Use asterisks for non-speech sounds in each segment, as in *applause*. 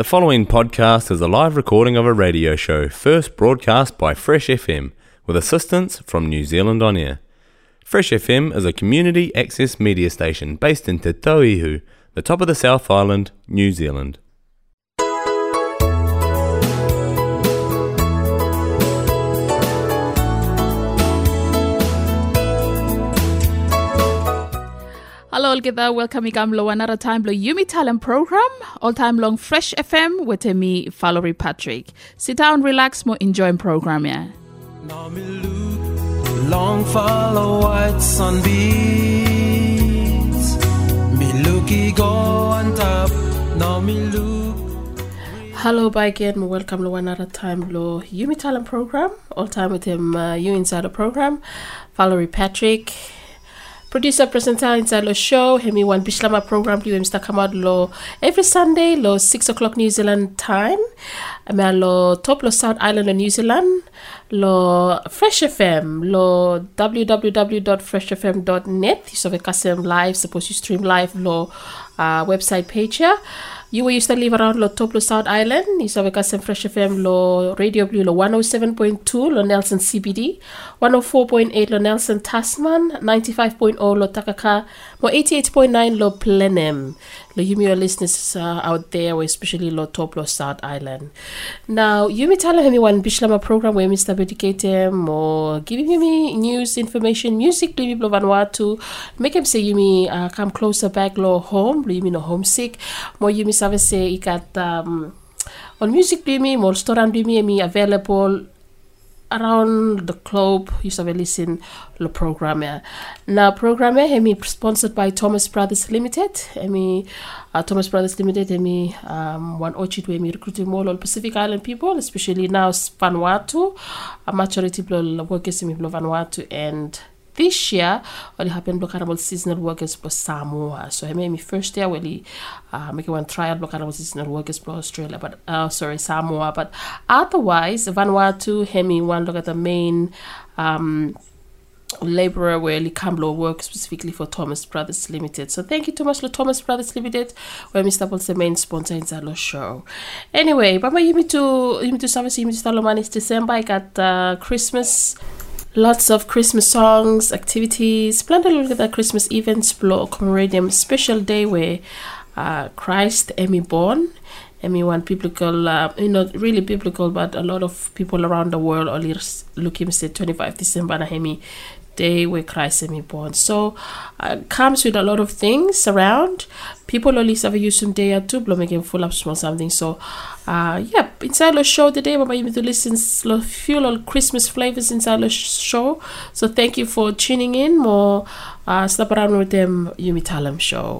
The following podcast is a live recording of a radio show first broadcast by Fresh FM with assistance from New Zealand On Air. Fresh FM is a community access media station based in Te Tauihu, the top of the South Island, New Zealand. Hello, all there. Welcome igam lo another time lo Yumi Talent Program. All time long Fresh FM with me, Valerie Patrick. Sit down, relax, more enjoying program, yeah. Now me look, long follow white sunbeams. Me looky go on top. Now me look. Hello, bye again. Welcome to another time lo Yumi Talent Program. All time with him, uh, you inside the program. Valerie Patrick. Producer presenter the show. Hemi one Bishlama program liwe Mr. Kamad lo every Sunday lo 6 o'clock New Zealand time. Ama lo top lo South Island of New Zealand. Lo Fresh FM lo www.freshfm.net. You saw kasem live. Suppose you stream live lo uh, website page here. You used to live around lo top lo South Island. You saw kasem Fresh FM lo Radio Blue lo 107.2 lo Nelson CBD. 104.8 lo Nelson Tasman. 95.0 lo Takaka. Mo 88.9 lo Blenheim. Lo Yumi your listeners uh, out there, especially lo top lo South Island. Now, you Yumi tala hemi one Bishlama program where Mr. Bediketem or giving Yumi news, information, music, Yumi blo Vanuatu. Make him say Yumi uh, come closer back lo home, lo Yumi no homesick. Mo Yumi save say ikat um, on music Yumi, more restaurant Yumi available around the globe you saw listen the program. Now program hemi sponsored by Thomas Brothers Limited. Hemi uh, Thomas Brothers Limited hemi um one orchid where me recruiting more all Pacific Island people, especially now Vanuatu. A majority people workers in Vanuatu and this year only happened block carnival seasonal workers for Samoa. So I made my first year really uh, make one trial block seasonal workers for Australia, but uh, sorry Samoa. But otherwise Vanuatu Hemi one look at the main um laborer where Likamblo work specifically for Thomas Brothers Limited. So thank you so much to Thomas Brothers Limited, where Mr. Paul's the main sponsor in Zalo show. Anyway, Baba you me to me to service me to Salomanis December. I got uh, Christmas lots of Christmas songs, activities, planned a look at the Christmas events, blow commemorating special day where uh, Christ Emmy born. Emmy one biblical, uh, you know, really biblical, but a lot of people around the world only look him say 25 December Emmy day where Christ Emmy born. So uh, comes with a lot of things around. People only have use some day or two, blow making full up small something. So uh yeah, inside the show today, but you to listen to few little Christmas flavors inside the show. So thank you for tuning in. More uh stop around with them Yumi Talam show.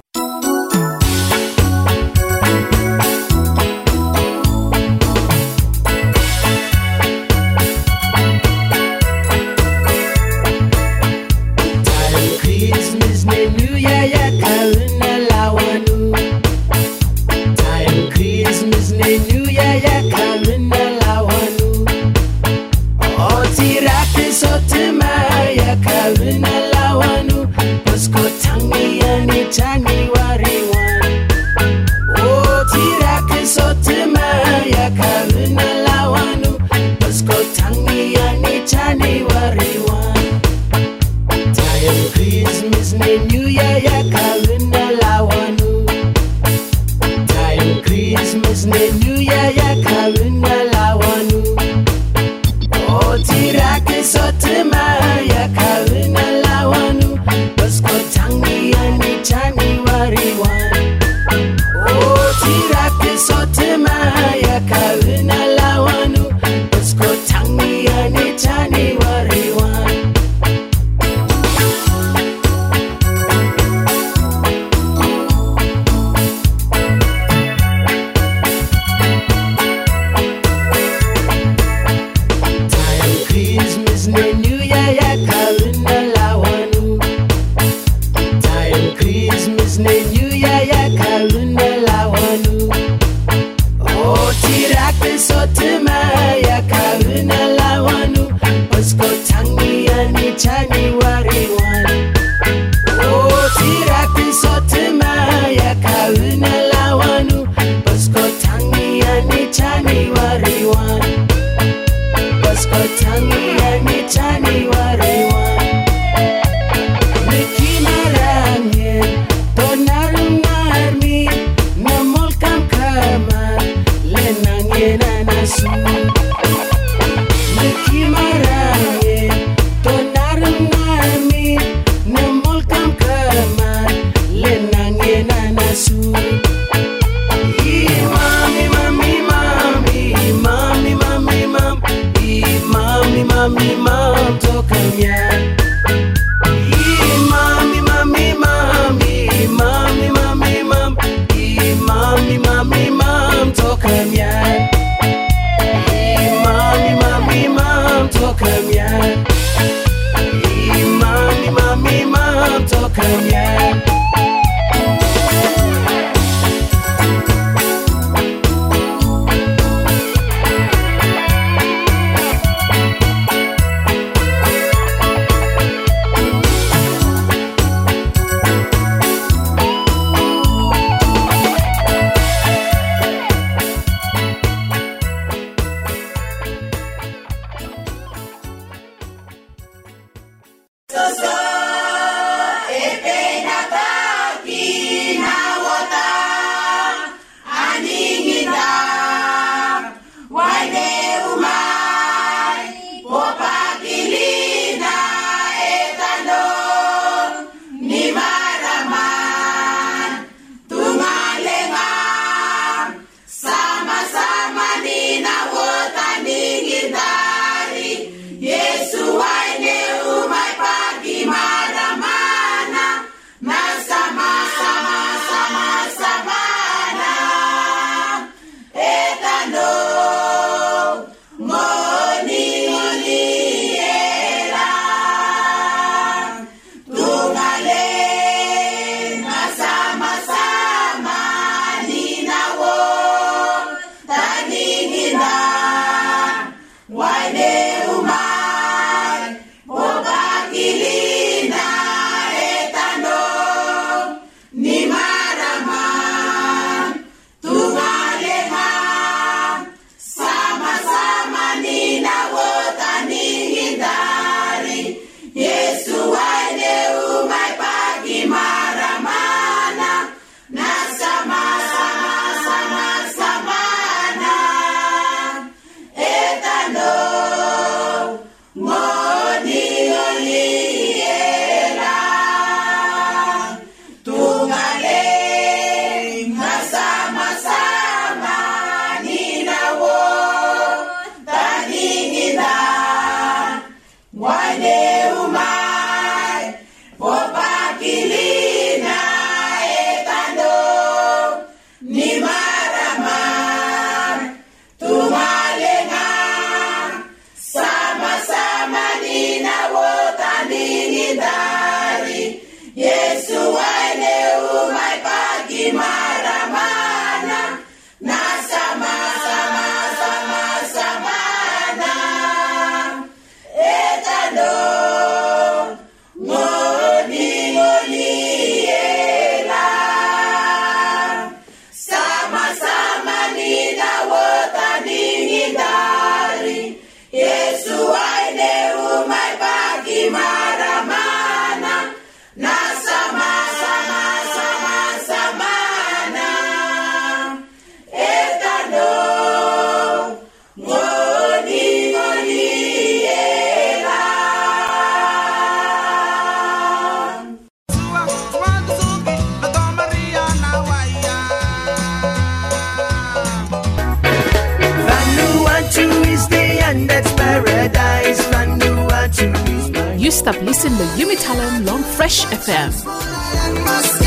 FM.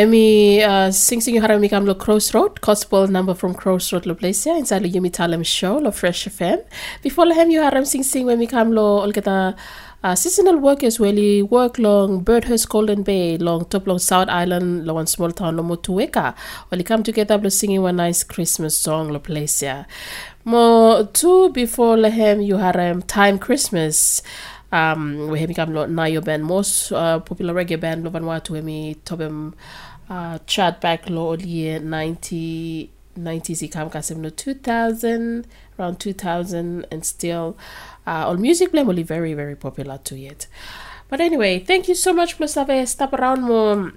Emi uh, sing sing harami kam lo Crossroad gospel number from Crossroad lo Placia inside lo Yumi Talem show lo Fresh FM. Before lo hem you haram sing sing when mi kam lo olgeta uh, seasonal workers really work long Birdhurst Golden Bay long top long South Island lo one small town lo Motueka. Well come together lo singing one nice Christmas song lo Placia. Mo two before lo hem you haram time Christmas um we have become lo nayo band most uh, popular reggae band lo Vanuatu we mi tobem uh, chat back lo oli 90 90s ikam kasem no 2000 around 2000 and still uh, all music blame only very very popular too yet. But anyway thank you so much have stop around more.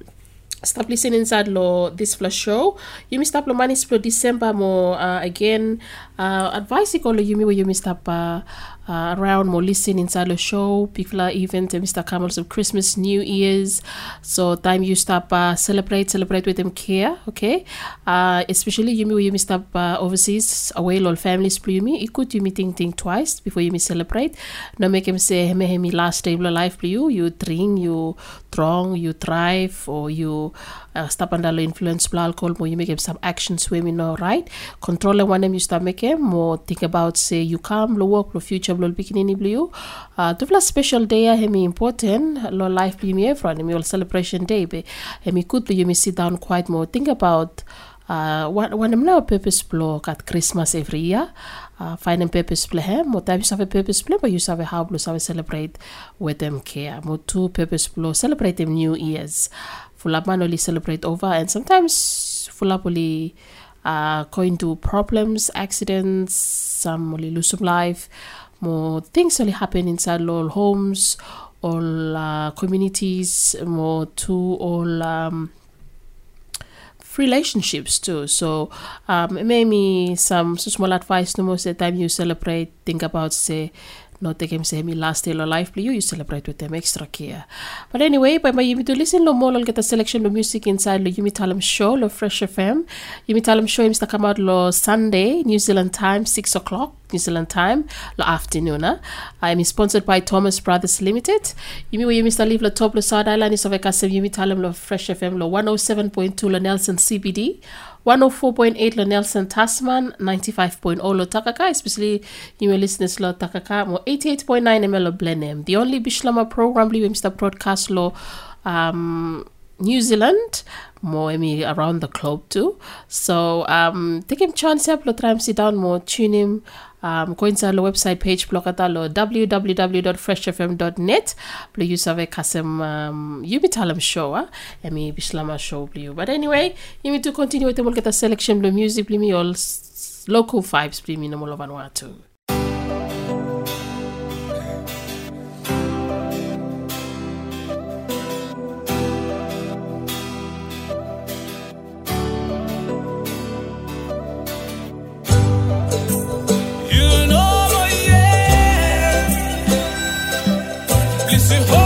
Stop listening inside lo this flash show. You yumi stop lo manis pro december mo uh, again. Uh, advice lo yumi wo yumi stop uh, uh, around more listen inside the show. Pikla event and Mr. Kamals of Christmas New Year's. So time you stop uh, celebrate celebrate with them care okay? Uh, especially you me you stop uh, overseas away lol families play me it could you me think think twice before you me celebrate. No make him say hemi hemi last of life for you. You drink you drunk you thrive, or you uh, stop under influence of alcohol more you make him some actions we know right? Control one them you start make him more think about say you come lo work lo future lo beginning blue uh the special day hemi important. Lo life be me everyone hemi all celebration day be hemi could you me sit down quite more think about uh, when, I'm now purpose block at Christmas every year, uh, find a purpose play hem, mo time you have a purpose play, but you have a how blue celebrate with them care. Mo two purpose blow celebrate them New Year's. Up only celebrate over and sometimes up only uh, going to problems, accidents, some only lose some life, more things only happen inside all homes, all uh, communities, more to all um, relationships too. So um, maybe some small advice no most of the time you celebrate, think about say not take him say me last day of life you you celebrate with them extra care. But anyway, by my you to listen lo more lo get a selection of music inside lo Yumi Talam show lo Fresh FM. Yumi Talam show to come out lo Sunday, New Zealand time, six o'clock. New Zealand time, lo afternoon. Uh. I'm sponsored by Thomas Brothers Limited. You Yumi we Mr. Leave lo top lo South Island is of a Yumi Talam lo Fresh FM lo 107.2 lo Nelson CBD. 104.8 lo Nelson Tasman, 95.0 lo Takaka, especially you may listeners lo Takaka, mo 88.9 ML lo Blenheim. The only Bishlama program li Mr. Broadcast lo um, New Zealand, more emi around the globe too. So um, take him chance up lo try him sit down more tune him um, go inside the website page blogata lo www.freshfm.net bli you save kasem um, be talam show ah. Emi bishlama show you but anyway need to continue with the a selection bli music bli me all local vibes bli me no more Vanuatu. All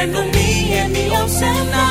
I know me and me awesome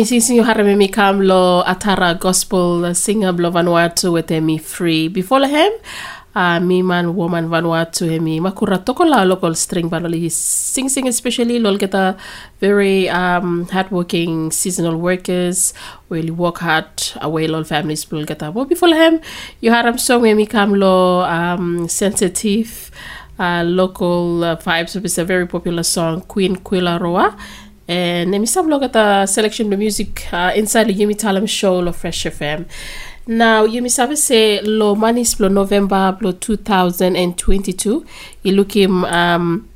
Emi singing harame mi kam lo atara gospel singer blo Vanuatu with emi free. Before him, uh, me man woman Vanuatu emi makura toko la local string banoli. He sing sing especially lol get a very um, hardworking seasonal workers really work hard away lol families blo get a. But before him, you haram song emi kam lo um, sensitive uh, local uh, vibes. It's a very popular song, Queen Quilaroa. And let me at the selection of music uh, inside the Yumi Talam show of Fresh FM. Now, Yumi Sabe say lo manis blo November blo 2022. You look him um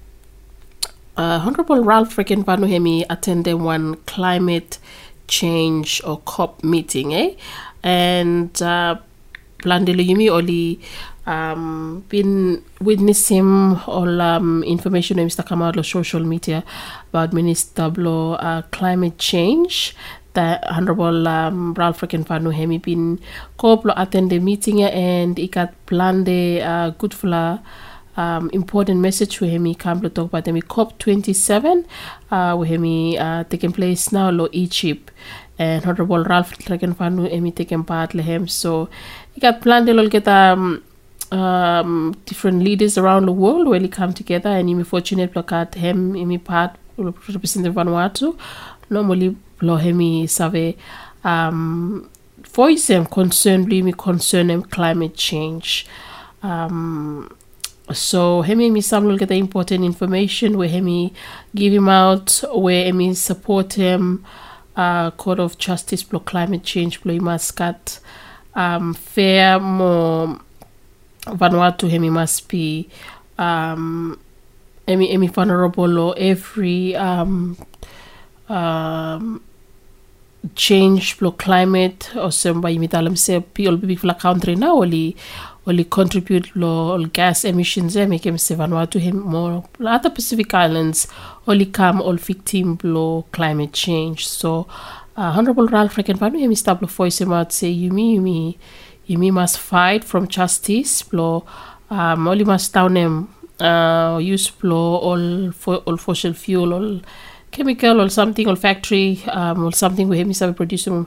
uh, Honorable Ralph Regenvanu hemi attended one climate change or COP meeting, eh? And uh, Yumi Oli um, been witnessing all um, information that Mr. on social media about Minister Blo uh, climate change. The Honorable um, Ralph Regenvanu hemi been co attend the meeting and he got planned a uh, good for um, important message for him. He come to talk about him. COP27, uh, where him uh, taking place now lo Egypt. And Honorable Ralph Regenvanu Emi taking part lehem. So he got planned to get um, um, different leaders around the world when really come together and I'm fortunate look at him, I'm part representing Vanuatu. Normally, lo hemi save um, voice em concern me concern em climate change. Um, so hemi mi some will get the important information where hemi give him out where hemi support him uh, Court of Justice for climate change blo mascat um, fair mo Vanuatu hemi must be um, emi emi law every um, um, change blo climate o semba imitalam se bibi fla country now only oli contribute lo gas emissions e make him se Vanuatu him more? Other Pacific Islands oli come all victim blo climate change. So uh, Honorable Ralph Regenvanu him stable voice him out say yumi yumi yumi must fight from justice blo um, oli must down him uh, use blo all fo- all fossil fuel all chemical or something or factory um, or something where mi sabe producing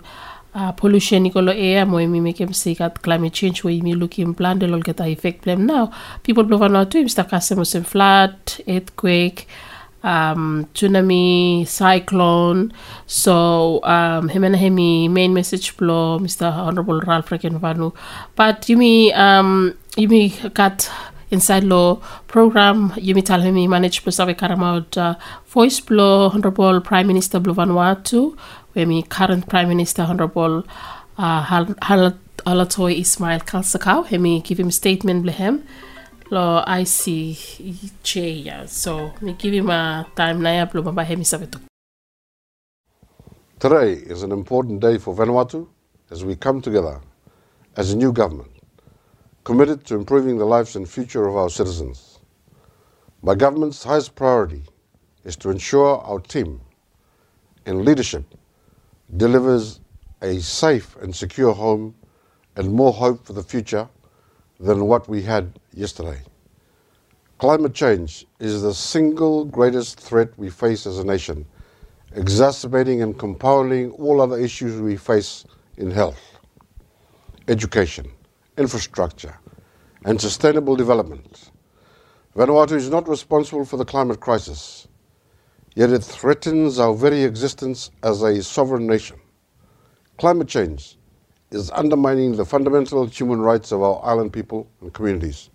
uh, pollution ikolo air mo mi make him say kat climate change where mi look in plan de lol get effect them now people blow now to him sta kasem sem flood earthquake um, tsunami cyclone so um, him and hemi main message blow Mr. Honorable Ralph Regenvanu but you me um, you me got inside law program Yumi Talhemi managed to serve Karamad uh, voice blow Honorable Prime Minister Blue Vanuatu where me current Prime Minister Honorable uh, Hal- Halatoy Ismail Kalsakau hemi give him statement blehem lo ICJ yeah. so me give him a time na ya blow baba hemi sabetu Today is an important day for Vanuatu as we come together as a new government committed to improving the lives and future of our citizens. My government's highest priority is to ensure our team in leadership delivers a safe and secure home and more hope for the future than what we had yesterday. Climate change is the single greatest threat we face as a nation, exacerbating and compounding all other issues we face in health, education, infrastructure, and sustainable development. Vanuatu is not responsible for the climate crisis, yet it threatens our very existence as a sovereign nation. Climate change is undermining the fundamental human rights of our island people and communities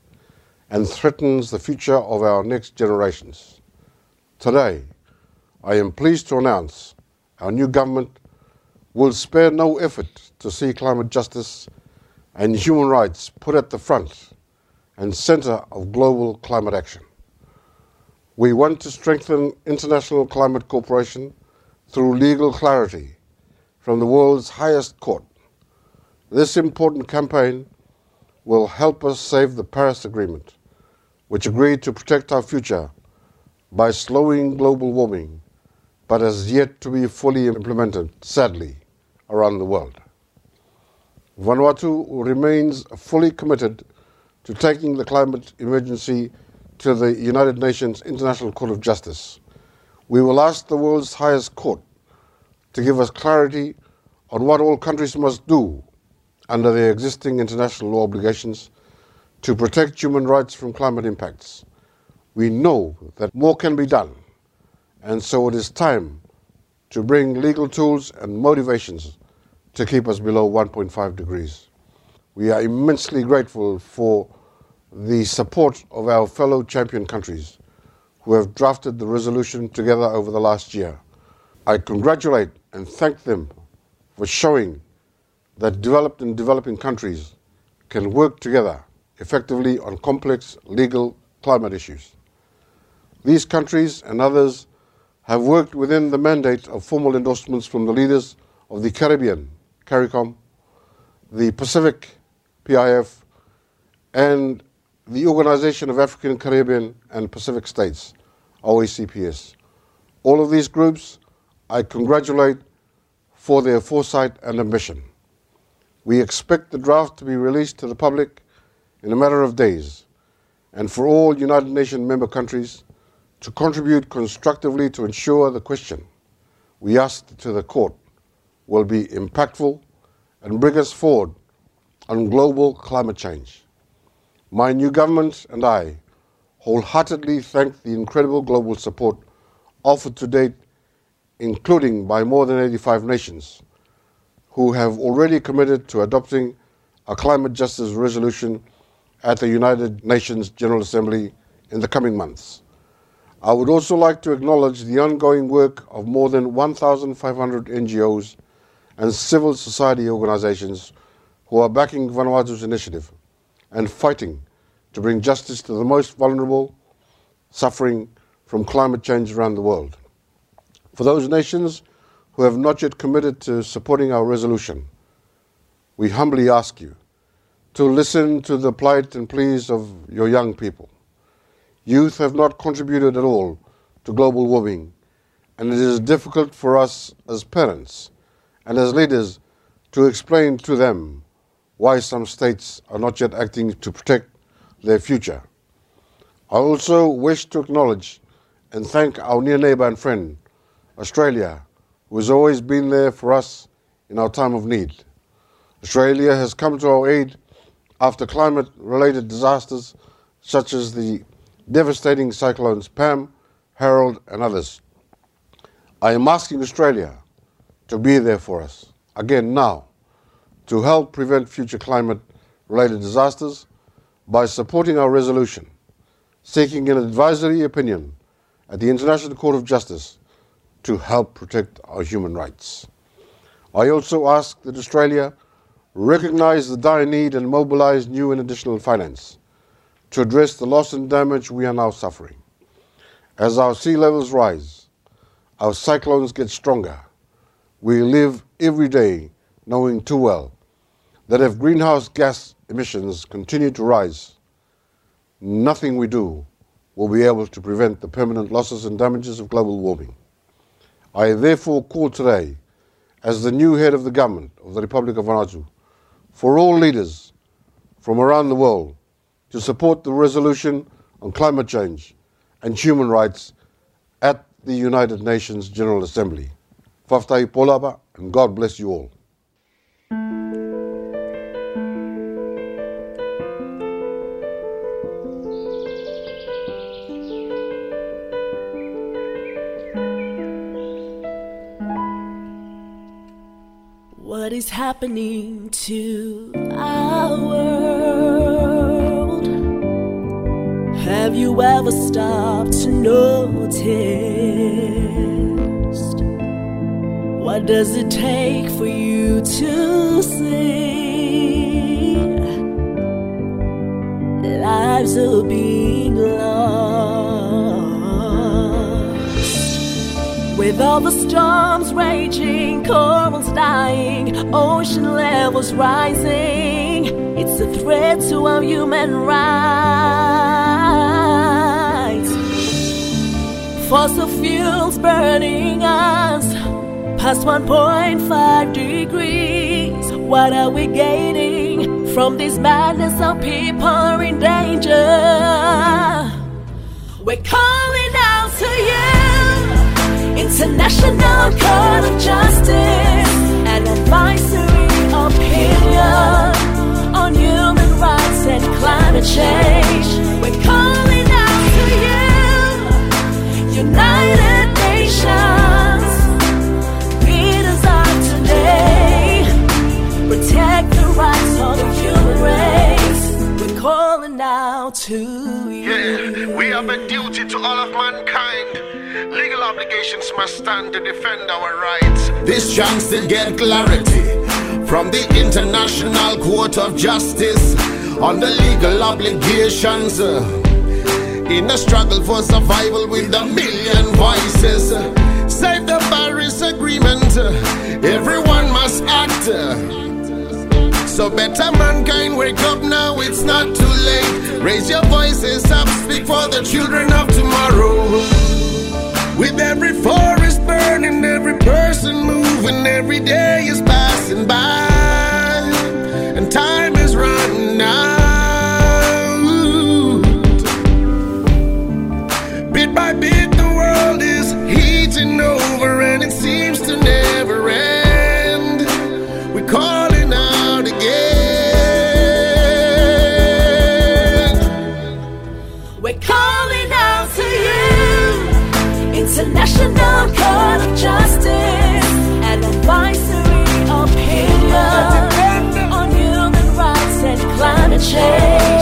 and threatens the future of our next generations. Today, I am pleased to announce our new government will spare no effort to see climate justice and human rights put at the front and center of global climate action. We want to strengthen international climate cooperation through legal clarity from the world's highest court. This important campaign will help us save the Paris Agreement, which agreed to protect our future by slowing global warming, but has yet to be fully implemented, sadly, around the world. Vanuatu remains fully committed to taking the climate emergency to the United Nations International Court of Justice. We will ask the world's highest court to give us clarity on what all countries must do under their existing international law obligations to protect human rights from climate impacts. We know that more can be done, and so it is time to bring legal tools and motivations to keep us below 1.5 degrees. We are immensely grateful for the support of our fellow champion countries who have drafted the resolution together over the last year. I congratulate and thank them for showing that developed and developing countries can work together effectively on complex legal climate issues. These countries and others have worked within the mandate of formal endorsements from the leaders of the Caribbean, CARICOM, the Pacific, PIF, and the Organization of African, Caribbean, and Pacific States, OACPS. All of these groups I congratulate for their foresight and ambition. We expect the draft to be released to the public in a matter of days, and for all United Nations member countries to contribute constructively to ensure the question we asked to the court will be impactful and bring us forward on global climate change. My new government and I wholeheartedly thank the incredible global support offered to date, including by more than 85 nations, who have already committed to adopting a climate justice resolution at the United Nations General Assembly in the coming months. I would also like to acknowledge the ongoing work of more than 1,500 NGOs and civil society organizations who are backing Vanuatu's initiative and fighting to bring justice to the most vulnerable suffering from climate change around the world. For those nations who have not yet committed to supporting our resolution, we humbly ask you to listen to the plight and pleas of your young people. Youth have not contributed at all to global warming, and it is difficult for us as parents and as leaders to explain to them why some states are not yet acting to protect their future. I also wish to acknowledge and thank our near neighbour and friend, Australia, who has always been there for us in our time of need. Australia has come to our aid after climate related disasters such as the devastating cyclones Pam, Harold, and others. I am asking Australia to be there for us, again now, to help prevent future climate related disasters by supporting our resolution, seeking an advisory opinion at the International Court of Justice to help protect our human rights. I also ask that Australia recognize the dire need and mobilize new and additional finance to address the loss and damage we are now suffering. As our sea levels rise, our cyclones get stronger, we live every day knowing too well that if greenhouse gas emissions continue to rise, nothing we do will be able to prevent the permanent losses and damages of global warming. I therefore call today, as the new head of the government of the Republic of Vanuatu, for all leaders from around the world to support the resolution on climate change and human rights at the United Nations General Assembly. And God bless you all. What is happening to our world? Have you ever stopped to notice? What does it take for you to see? Lives are being lost. With all the storms raging, corals dying, ocean levels rising, it's a threat to our human rights. Fossil fuels burning us past 1.5 degrees. What are we gaining from this madness of people in danger? We're calling out to you. International Court of Justice, an advisory opinion on human rights and climate change. We're calling out to you, United Nations, protect the rights of the human race. We're calling out to you. Yeah, we have a duty to all of mankind. Legal obligations must stand to defend our rights. This chance to get clarity from the International Court of Justice on the legal obligations uh, in a struggle for survival with a million voices. Save the Paris Agreement. Everyone must act. So better mankind wake up now, it's not too late. Raise your voices up, speak for the children of tomorrow. With every forest burning, every person moving, every day is passing by. And time is running out. Bit by bit, Of Justice advisory opinion on human rights and climate change.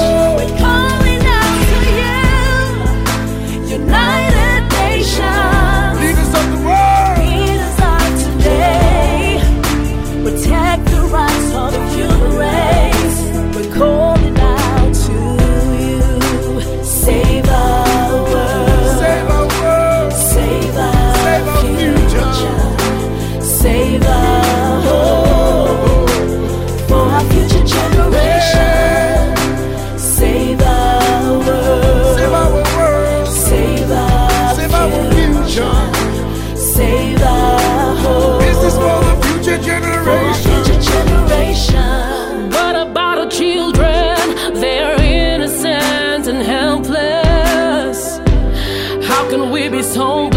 can we be so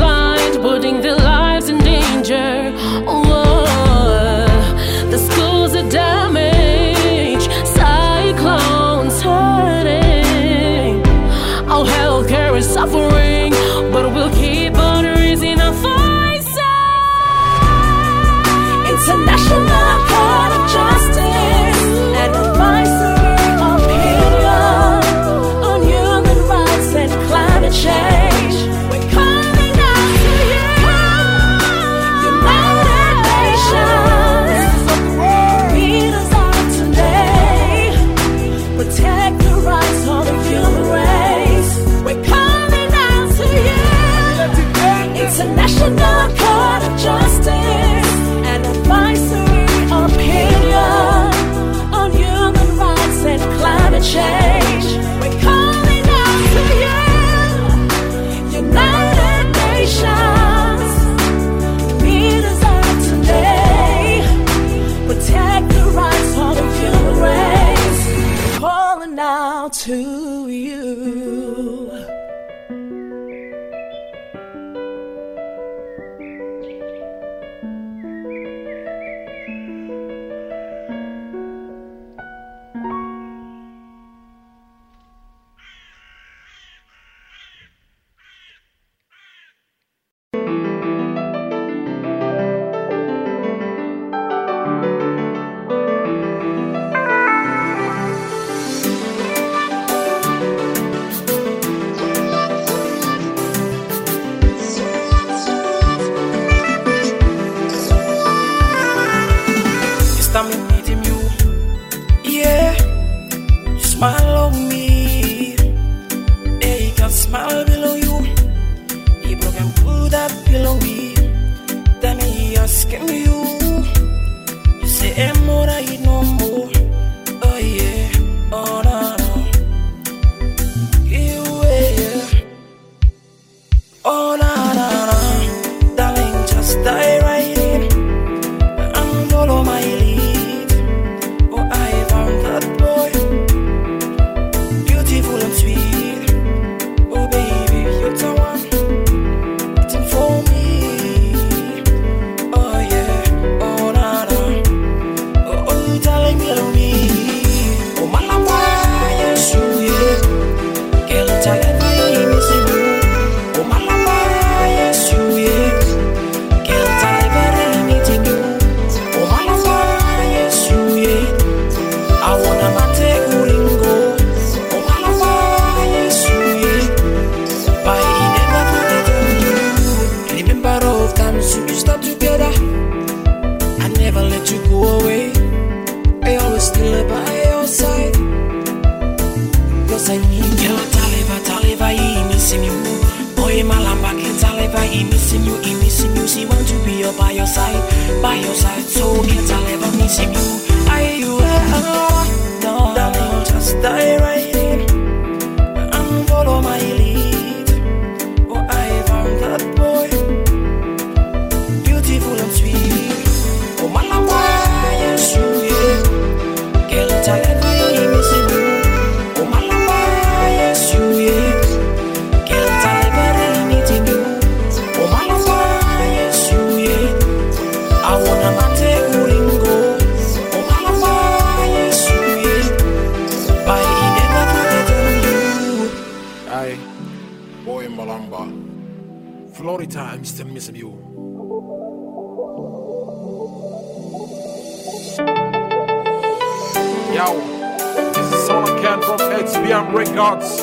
gods.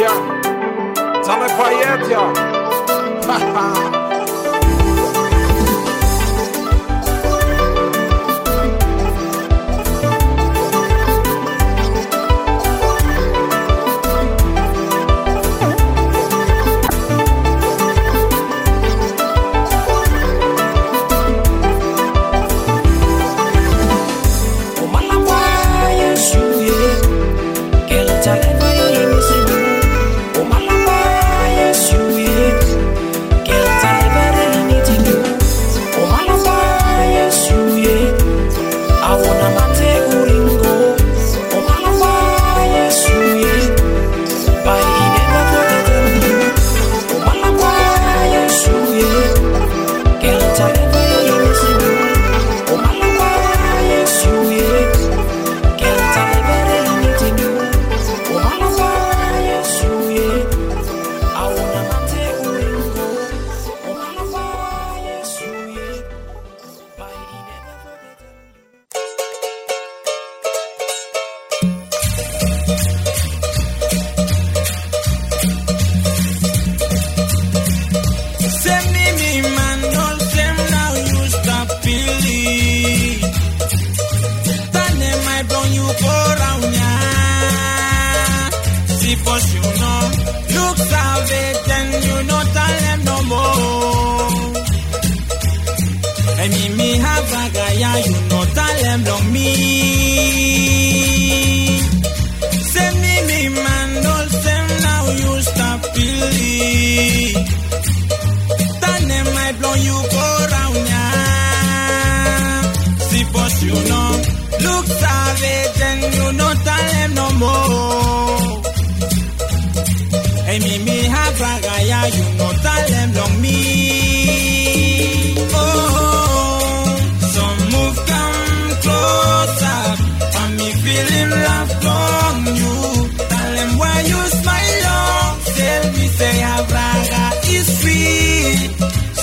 Yeah. Tell me quiet. *laughs*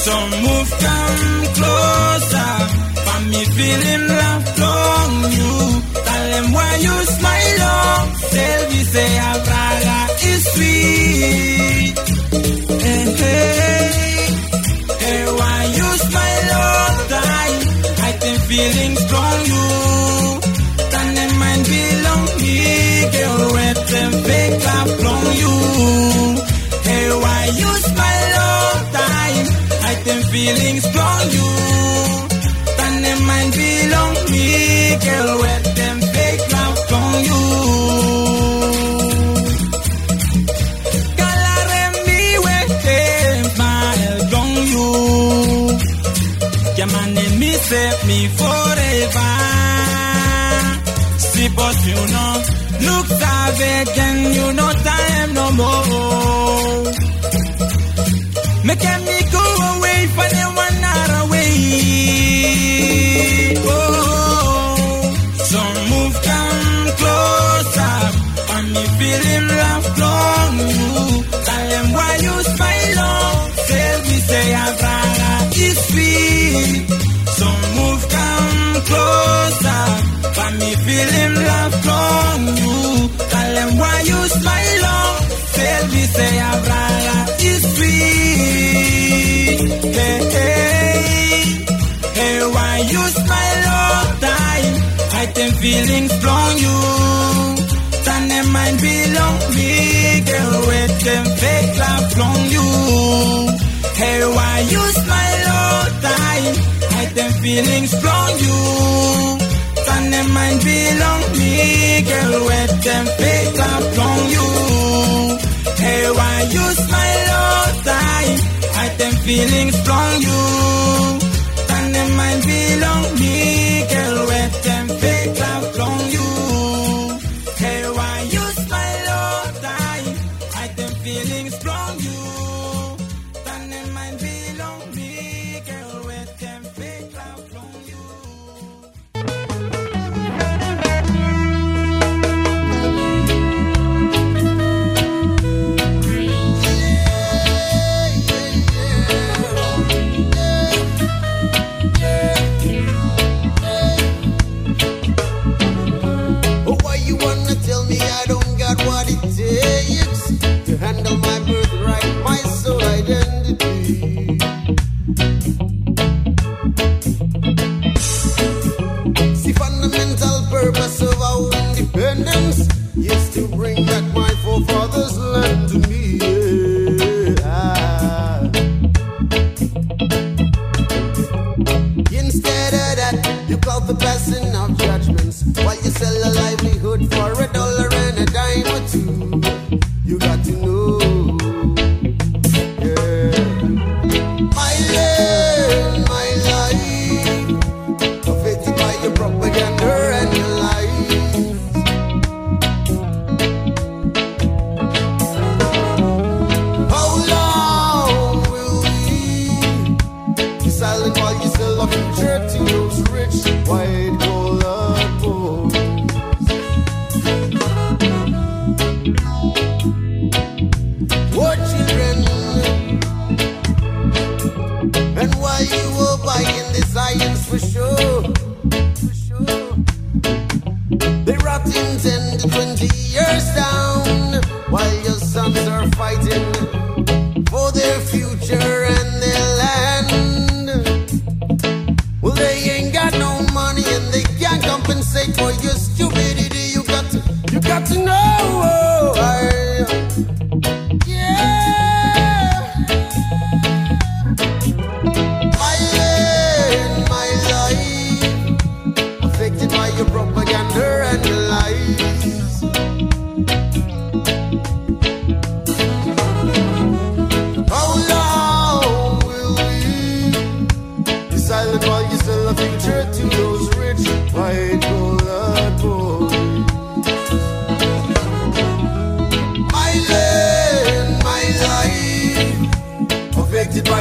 Some move come closer. For me feeling love from you. Tell them why you smile, oh. Tell me say feelings from you. And them mind belong me, girl. Where them fake love from you. Yeah, man, and me me forever. See, but you know, look savage and you know time no more. Make feelings from you. Turn them mind belong me. Girl, with them fake love from you. Hey, why you smile all time? Hide them feelings from you. Turn them mind belong me. Girl, with them fake love from you. Hey, why you smile all time? Hide them feelings from you. Turn them mind belong me. Girl,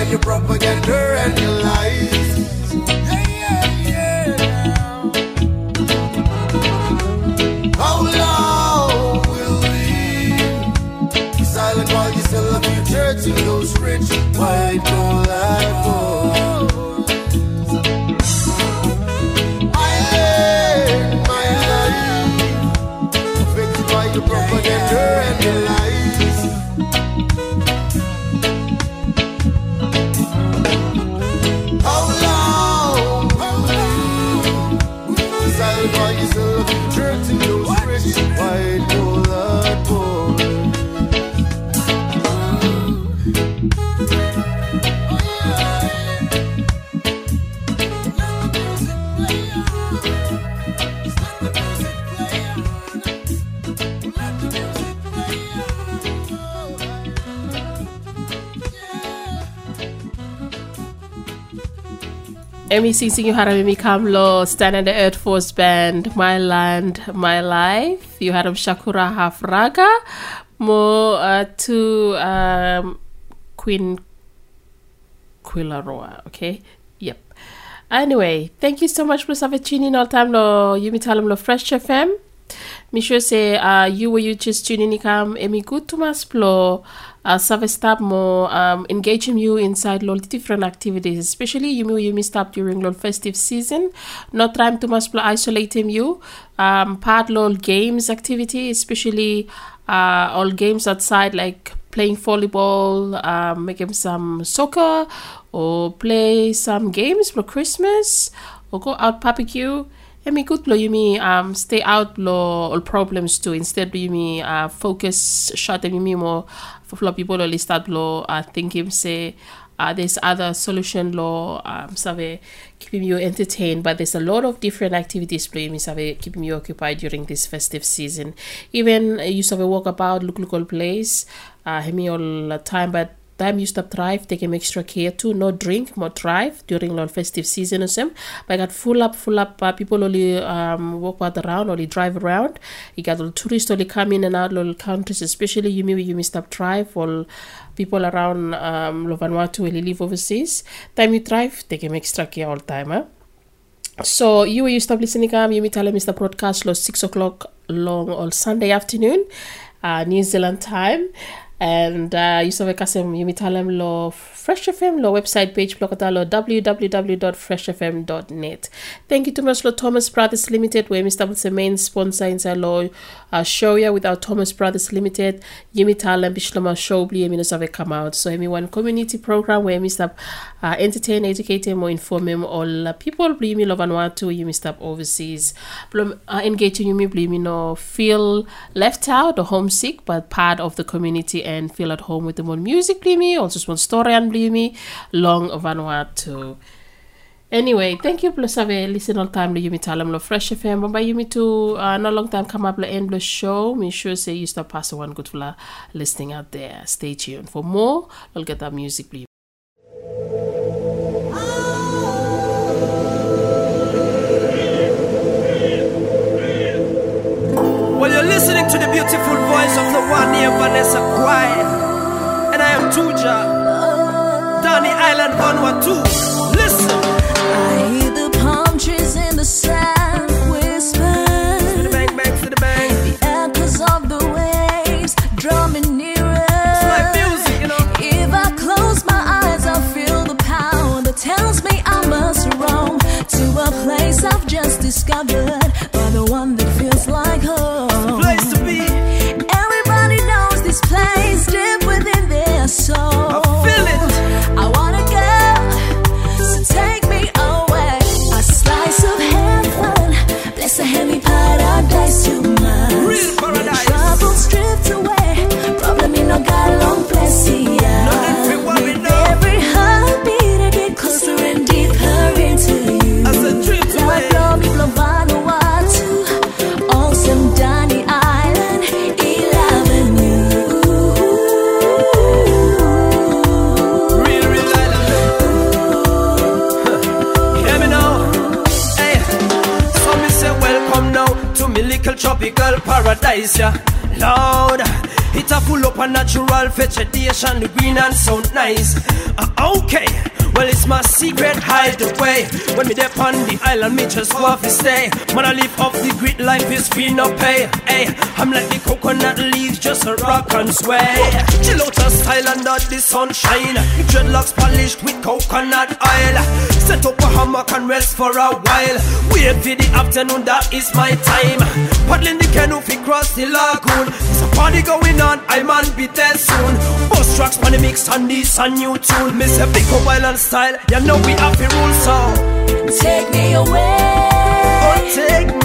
by your propaganda and Sing you had a Mimi Kamlo, Standing the Earth Force Band, My Land, My Life. You had Shakura Hafraga, Mo uh, to um, Queen Quillaroa, okay? Yep. Anyway, thank you so much for tuning in all time lo Yumi Talam lo Fresh FM. Sure say uh, you were you just tuning in emi good to mas plo uh, service tab mo um, engaging you inside lol different activities especially you may you missed up during lol festive season. Not time to mas plo isolating you um, part lol games activity especially uh, all games outside like playing volleyball um, making some soccer or play some games for Christmas or go out barbecue Emi good lo yumi um stay out lo all problems too. Instead yumi uh focus shut shot yumi mo for people lo start lo uh thinking say uh, there's other solution law um, save keeping you entertained. But there's a lot of different activities playing save keeping you occupied during this festive season. Even uh, you save walk about look look all place uh, me all the time. But time you stop drive, take him extra care too no drink more drive during long festive season or some but I got full up full up uh, people only um walk out around only drive around you got all tourists only come in and out little countries especially you maybe you missed stop drive all people around um Vanuatu will live overseas time you drive, take him extra care all time huh? So you you stop listening um you me tell Mr. Broadcast lo six o'clock long on Sunday afternoon, uh, New Zealand time. And uh, you you me tell them lo Fresh FM lo website page blokata lo www.freshfm.net. Thank you to much lo Thomas Brothers Limited where Mr. was the main sponsor inside lo uh, show ya without Thomas Brothers Limited. Yemi Talam Bislama show bli yemi no save come out. So yemi one community program where Mr. Uh, entertain, educate or inform him all uh, people bli yemi lo Vanuatu yemi stop overseas. Blum, uh, engaging yemi bli yemi no feel left out or homesick but part of the community and feel at home with them on music bli also one story and bli yemi long Vanuatu. Anyway, thank you plus have listen all time to Yumi Talam lo Fresh FM. But Yumi to uh, no long time come up lo end lo show. Me sure say you stop pass one good for listening out there. Stay tuned for more. I'll get that music please. One Vanessa. And I am Tuja, Danny Island Vanuatu. Natural vegetation, the green and so nice. Uh, okay. Well, it's my secret hideaway. When me there on the island, me just want to stay. Man, I live off the grid, life is free, no pay. Hey, I'm like the coconut leaves, just a rock and sway. Chill out a style under the sunshine. Dreadlocks polished with coconut oil. Set up a hammock and rest for a while. Wait for the afternoon, that is my time. Paddling the canoe, fi cross the lagoon. Party going on, I man be there soon. Bus tracks, money mix, and this a new tune. Miss a big island style, you know we have to rule so. Take me away. Oh, take me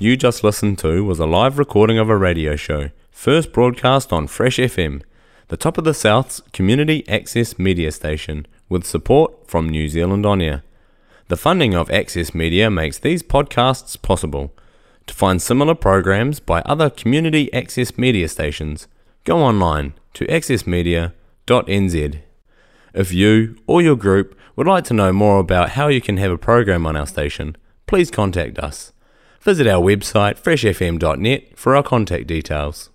you just listened to was a live recording of a radio show, first broadcast on Fresh FM, the top of the South's community access media station, with support from New Zealand On Air. The funding of Access Media makes these podcasts possible. To find similar programs by other community access media stations, go online to accessmedia.nz. If you or your group would like to know more about how you can have a program on our station, please contact us. Visit our website freshfm.net for our contact details.